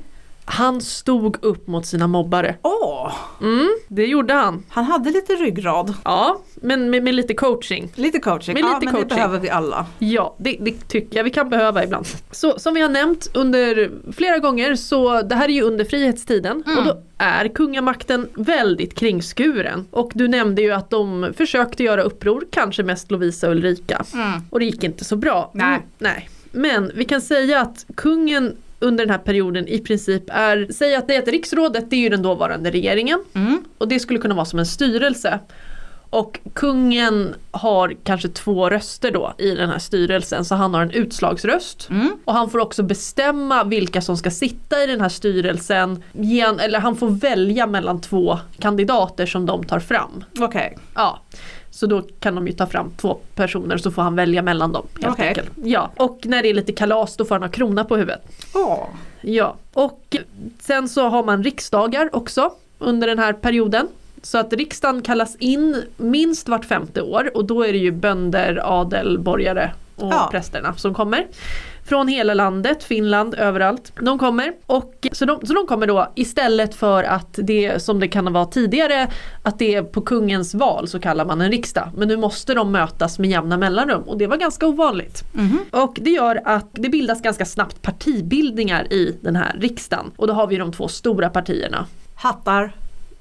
Han stod upp mot sina mobbare. åh, Mm, det gjorde han. han hade lite ryggrad. Ja, men med, med lite coaching. Lite coaching, Med ja lite men coaching. det behöver vi alla. Ja, det, det tycker jag vi kan behöva ibland. Så som vi har nämnt under flera gånger så det här är ju under frihetstiden och då är kungamakten väldigt kringskuren. Och du nämnde ju att de försökte göra uppror, kanske mest Lovisa och Ulrika. Och det gick inte så bra. Nej. Mm, nej. Men vi kan säga att kungen under den här perioden i princip är, säg att det är att riksrådet det är ju den dåvarande regeringen Mm. och det skulle kunna vara som en styrelse. Och kungen har kanske två röster då i den här styrelsen så han har en utslagsröst. Mm. Och han får också bestämma vilka som ska sitta i den här styrelsen. Gen, eller han får välja mellan två kandidater som de tar fram. Okej, Ja. Så då kan de ju ta fram två personer så får han välja mellan dem. Helt Okej. enkelt. Ja. Och när det är lite kalas då får han ha krona på huvudet. åh. Ja, och sen så har man riksdagar också under den här perioden. Så att riksdagen kallas in minst vart femte år och då är det ju bönder, adel, borgare och Ja. prästerna som kommer. Från hela landet, Finland, överallt. De kommer. Och, så, de, så de kommer då istället för att det som det kan vara tidigare att det är på kungens val så kallar man en riksdag. Men nu måste de mötas med jämna mellanrum och det var ganska ovanligt. Och det gör att det bildas ganska snabbt partibildningar i den här riksdagen. Och då har vi de två stora partierna. Hattar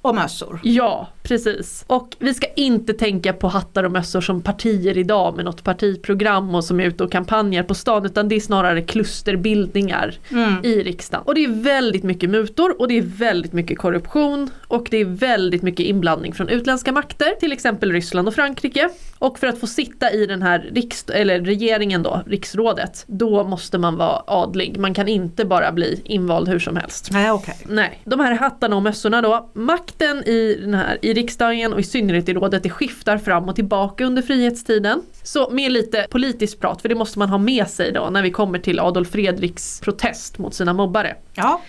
och mössor. Ja, Precis. Och vi ska inte tänka på hattar och mössor som partier idag med något partiprogram och som är ute och kampanjer på stan utan det är snarare klusterbildningar i riksdagen. Och det är väldigt mycket mutor och det är väldigt mycket korruption och det är väldigt mycket inblandning från utländska makter, till exempel Ryssland och Frankrike. Och för att få sitta i den här riks- eller regeringen då, riksrådet, då måste man vara adlig. Man kan inte bara bli invald hur som helst. Nej okej. Nej, de här hattarna och mössorna då. Makten i, den här, i riksdagen och i synnerhet i rådet det skiftar fram och tillbaka under frihetstiden. Så med lite politiskt prat, för det måste man ha med sig då när vi kommer till Adolf Fredriks protest mot sina mobbare. Ja.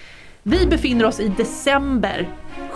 Vi befinner oss i december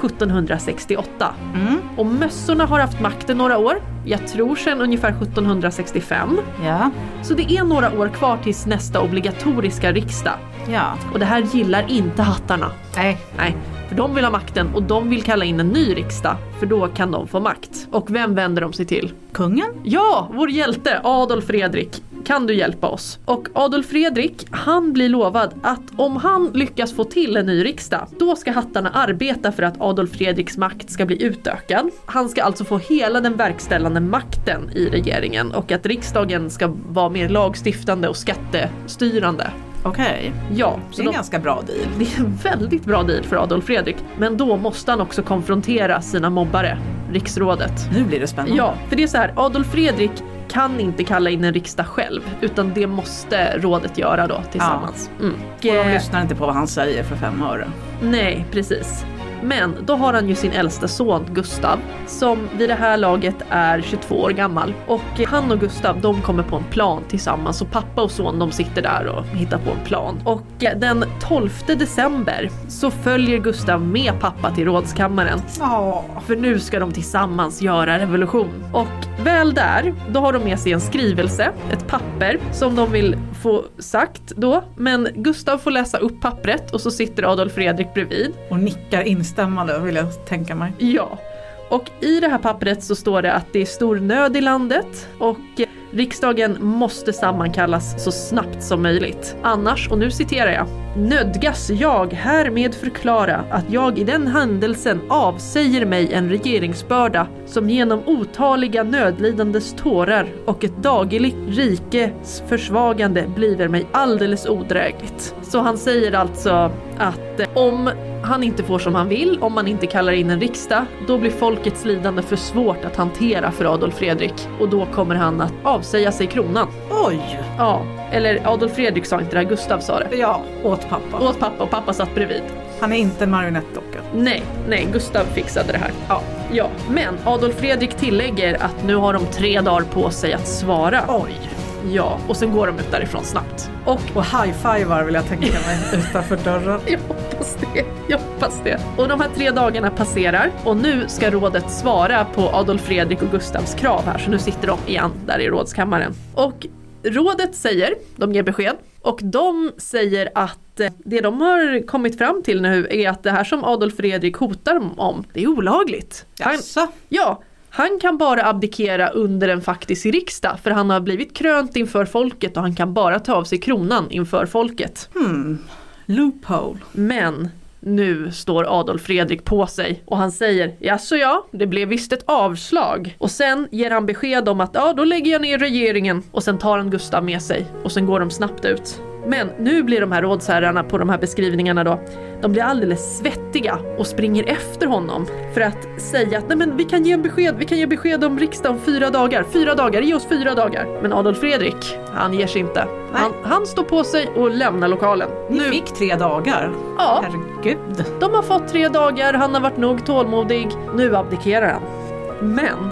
1768 Mm. och mössorna har haft makten några år, jag tror sedan ungefär 1765. Ja. Så det är några år kvar tills nästa obligatoriska riksdag. Ja. Och det här gillar inte hattarna. Nej. Nej, för de vill ha makten och de vill kalla in en ny riksdag för då kan de få makt. Och vem vänder de sig till? Kungen? Ja, vår hjälte Adolf Fredrik. Kan du hjälpa oss? Och Adolf Fredrik, han blir lovad att om han lyckas få till en ny riksdag, då ska hattarna arbeta för att Adolf Fredriks makt ska bli utökad. Han ska alltså få hela den verkställande makten i regeringen och att riksdagen ska vara mer lagstiftande och skattestyrande. Okej. Ja, Det är en ganska bra deal. det är en väldigt bra deal för Adolf Fredrik. Men då måste han också konfrontera sina mobbare, riksrådet. Nu blir det spännande. Ja, för det är så här, Adolf Fredrik kan inte kalla in en riksdag själv utan det måste rådet göra då tillsammans. Mm. Och de lyssnar inte på vad han säger för fem öre. Nej, precis. Men då har han ju sin äldsta son Gustav som vid det här laget är 22 år gammal. Och han och Gustav de kommer på en plan tillsammans och pappa och son de sitter där och hittar på en plan. Och den 12 december så följer Gustav med pappa till rådskammaren för nu ska de tillsammans göra revolution. Och väl där, då har de med sig en skrivelse, ett papper som de vill få sagt då. Men Gustav får läsa upp pappret och så sitter Adolf Fredrik bredvid. Och nickar stämma då vill jag tänka mig. Ja. Och i det här pappret så står det att det är stor nöd i landet och eh, riksdagen måste sammankallas så snabbt som möjligt. Annars, och nu citerar jag, nödgas jag härmed förklara att jag i den händelsen avsäger mig en regeringsbörda som genom otaliga nödlidandes tårar och ett dagligt rikes försvagande bliver mig alldeles odrägligt. Så han säger alltså att eh, om han inte får som han vill, om man inte kallar in en riksdag, då blir folkets lidande för svårt att hantera för Adolf Fredrik och då kommer han att avsäga sig kronan. Oj! Ja, eller Adolf Fredrik sa inte det här, Gustav sa det. Ja, åt pappa. Åt pappa och pappa satt bredvid. Han är inte en marionettdocka. Nej, nej, Gustav fixade det här. Ja. Ja, men Adolf Fredrik tillägger att nu har de tre dagar på sig att svara. Oj! Ja, och sen går de ut därifrån snabbt. Och Och high-fivar vill jag tänka mig utanför dörren. Jag hoppas det. Jag hoppas det. Och de här tre dagarna passerar och nu ska rådet svara på Adolf Fredrik och Gustavs krav här. Så nu sitter de igen där i rådskammaren. Och rådet säger, de ger besked, och de säger att eh, det de har kommit fram till nu är att det här som Adolf Fredrik hotar dem om, det är olagligt. Han, Jaså? ja, han kan bara abdikera under en faktisk riksdag för han har blivit krönt inför folket och han kan bara ta av sig kronan inför folket. Hmm. Loophole. Men nu står Adolf Fredrik på sig och han säger jaså ja, det blev visst ett avslag. Och sen ger han besked om att ja, då lägger jag ner regeringen och sen tar han Gustav med sig och sen går de snabbt ut. Men nu blir de här rådsherrarna på de här beskrivningarna då, de blir alldeles svettiga och springer efter honom för att säga att nej men vi kan ge en besked, vi kan ge besked om riksdagen om fyra dagar, fyra dagar, ge oss fyra dagar. Men Adolf Fredrik, han ger sig inte. Han, han står på sig och lämnar lokalen. Ni fick tre dagar. Ja, Herregud. de har fått tre dagar, han har varit nog tålmodig, nu abdikerar han. Men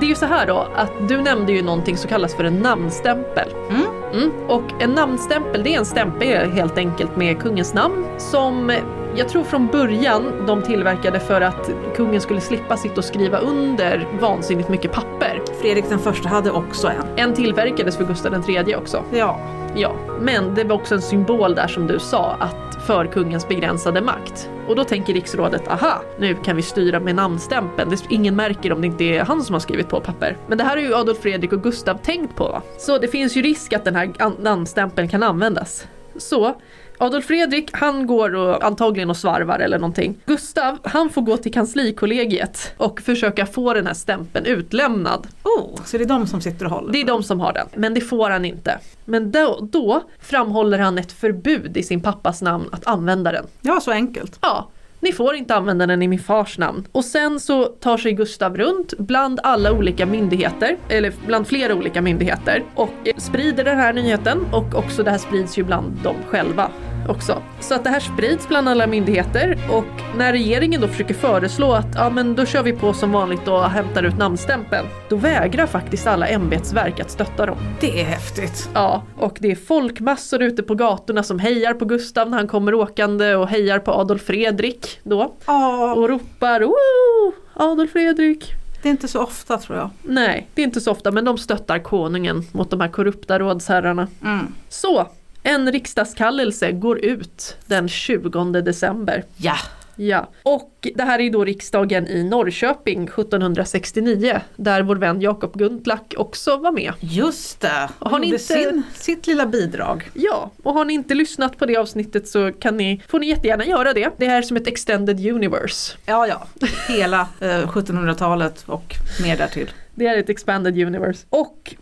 det är ju så här då att du nämnde ju någonting som kallas för en namnstämpel. Mm. Mm. Och en namnstämpel det är en stämpel helt enkelt med kungens namn som jag tror från början de tillverkade för att kungen skulle slippa sitta och skriva under vansinnigt mycket papper. Fredrik den första hade också en. En tillverkades för Gustav III också. Ja. Ja, men det var också en symbol där som du sa, att för kungens begränsade makt. Och då tänker riksrådet, aha, nu kan vi styra med namnstämpeln. Det, ingen märker om det inte är han som har skrivit på papper. Men det här har ju Adolf Fredrik och Gustav tänkt på. Va? Så det finns ju risk att den här namnstämpeln kan användas. Så Adolf Fredrik han går och antagligen och svarvar eller någonting. Gustav han får gå till kanslikollegiet och försöka få den här stämpeln utlämnad. Oh, så det är de som sitter och håller? Det är de som har den, men det får han inte. Men då, då framhåller han ett förbud i sin pappas namn att använda den. Ja, så enkelt. Ja, ni får inte använda den i min fars namn. Och sen så tar sig Gustav runt bland alla olika myndigheter, eller bland flera olika myndigheter och eh, sprider den här nyheten och också det här sprids ju bland dem själva också. Så att det här sprids bland alla myndigheter och när regeringen då försöker föreslå att ja men då kör vi på som vanligt och hämtar ut namnstämpeln. Då vägrar faktiskt alla ämbetsverk att stötta dem. Det är häftigt. Ja, och det är folkmassor ute på gatorna som hejar på Gustav när han kommer åkande och hejar på Adolf Fredrik då. Ja, Och ropar Woo! Adolf Fredrik. det är inte så ofta tror jag. Nej, det är inte så ofta men de stöttar konungen mot de här korrupta rådsherrarna. Mm. Så, en riksdagskallelse går ut den 20 december. Ja. Ja, och det här är då riksdagen i Norrköping 1769 där vår vän Jakob Gundlach också var med. Just det, Har har ni inte- sin, sitt lilla bidrag. Ja, och har ni inte lyssnat på det avsnittet så kan ni, får ni jättegärna göra det. Det här är som ett extended universe. Ja, ja, hela eh, 1700-talet och mer därtill. Det är ett expanded universe. Och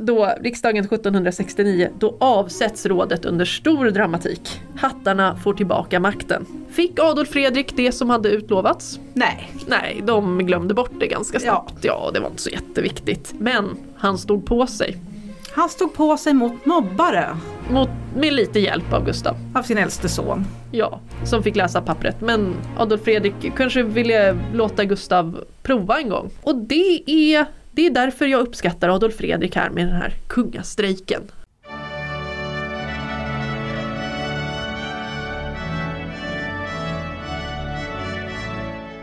då riksdagen 1769, då avsätts rådet under stor dramatik. Hattarna får tillbaka makten. Fick Adolf Fredrik det som hade utlovats? Nej, Nej, de glömde bort det ganska snabbt. Ja, det var inte så jätteviktigt. Men han stod på sig. han stod på sig mot mobbare Mot, med lite hjälp av Gustav. av sin äldste son. Ja, som fick läsa pappret. Men Adolf Fredrik kanske ville låta Gustav prova en gång. Och det är, det är därför jag uppskattar Adolf Fredrik här med den här kungastrejken.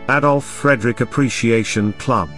Adolf Frederick Appreciation Club.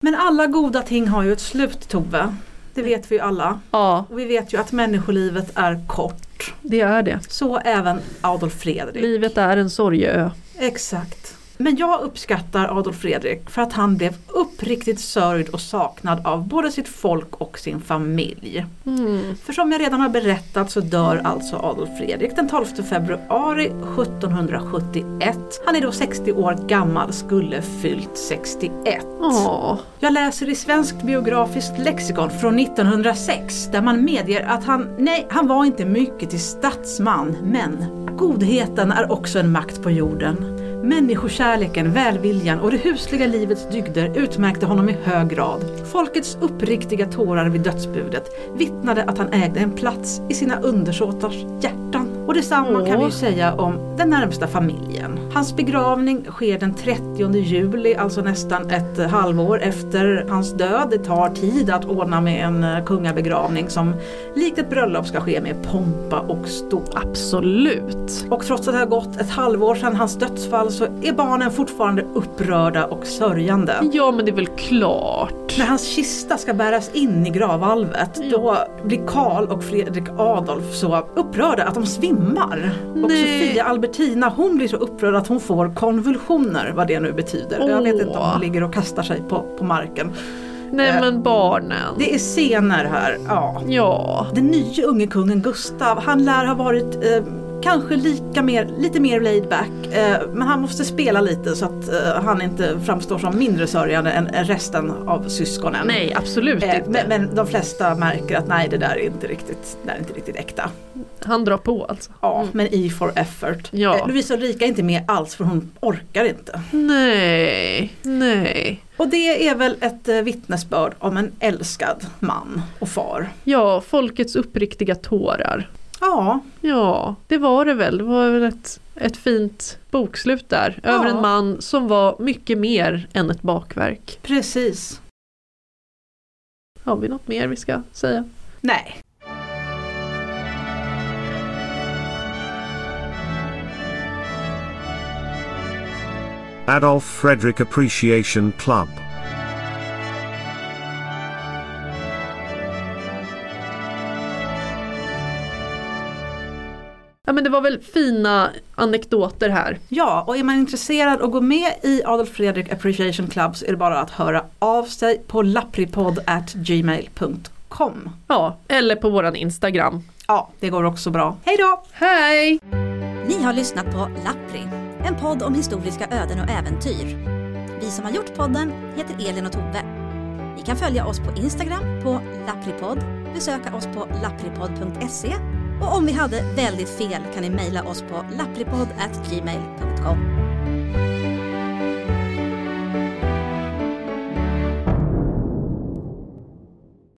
Men alla goda ting har ju ett slut Tove. Det vet vi ju alla. Ja, Och vi vet ju att människolivet är kort. det är det. Så även Adolf Fredrik. Livet är en sorgeö. Exakt. Men jag uppskattar Adolf Fredrik för att han blev uppriktigt sörjd och saknad av både sitt folk och sin familj. Mm. För som jag redan har berättat så dör alltså Adolf Fredrik den 12 februari 1771. Han är då 60 år gammal, skulle fyllt 61. Åh, Jag läser i Svenskt biografiskt lexikon från 1906 där man medger att han, nej, han var inte mycket till statsman, men godheten är också en makt på jorden. Människokärleken, välviljan och det husliga livets dygder utmärkte honom i hög grad. Folkets uppriktiga tårar vid dödsbudet vittnade att han ägde en plats i sina undersåtars hjärtan. Och detsamma kan vi ju säga om den närmsta familjen. Hans begravning sker den 30 juli, alltså nästan ett halvår efter hans död. Det tar tid att ordna med en eh, kungabegravning som likt ett bröllop ska ske med pompa och ståt. absolut. Och trots att det har gått ett halvår sedan hans dödsfall så är barnen fortfarande upprörda och sörjande. Ja, men det är väl klart. När hans kista ska bäras in i gravvalvet då blir Karl och Fredrik Adolf så upprörda att de svimmar. Och Nej. Sofia Albertina hon blir så upprörd att hon får konvulsioner vad det nu betyder. Jag vet inte om Åh. hon ligger och kastar sig på, på marken. Nej, Eh, men barnen. Det är scener här, ja. Ja, Den nya unge kungen Gustav, han lär ha varit eh, kanske lika mer, lite mer laid back. Eh, men han måste spela lite så att eh, han inte framstår som mindre sörjande än, resten av syskonen. nej, absolut Eh, inte. men, men de flesta märker att nej det där är inte riktigt, det är inte riktigt äkta. Han drar på alltså. Ja, men E for effort. Ja. Eh, Lovisa Ulrika är inte med alls för hon orkar inte. Nej, nej. Och det är väl ett eh, vittnesbörd om en älskad man och far. Ja, folkets uppriktiga tårar. Ja, Ja, det var det väl. Det var väl ett, ett fint bokslut där. Över Ja. en man som var mycket mer än ett bakverk. precis. Har vi något mer vi ska säga? Nej. Adolf Frederick Appreciation Club. Ja men det var väl fina anekdoter här. Ja, och är man intresserad att gå med i Adolf Fredrik Appreciation Club så är det bara att höra av sig på lappripodd@gmail.com. Ja, eller på våran Instagram. Ja, det går också bra. Hej då! Hej! Ni har lyssnat på Lappri, en podd om historiska öden och äventyr. Vi som har gjort podden heter Elin och Tove. Ni kan följa oss på Instagram på lappripodd, besöka oss på lappripodd.se och om vi hade väldigt fel kan ni mejla oss på lapplipodd.gmail.com.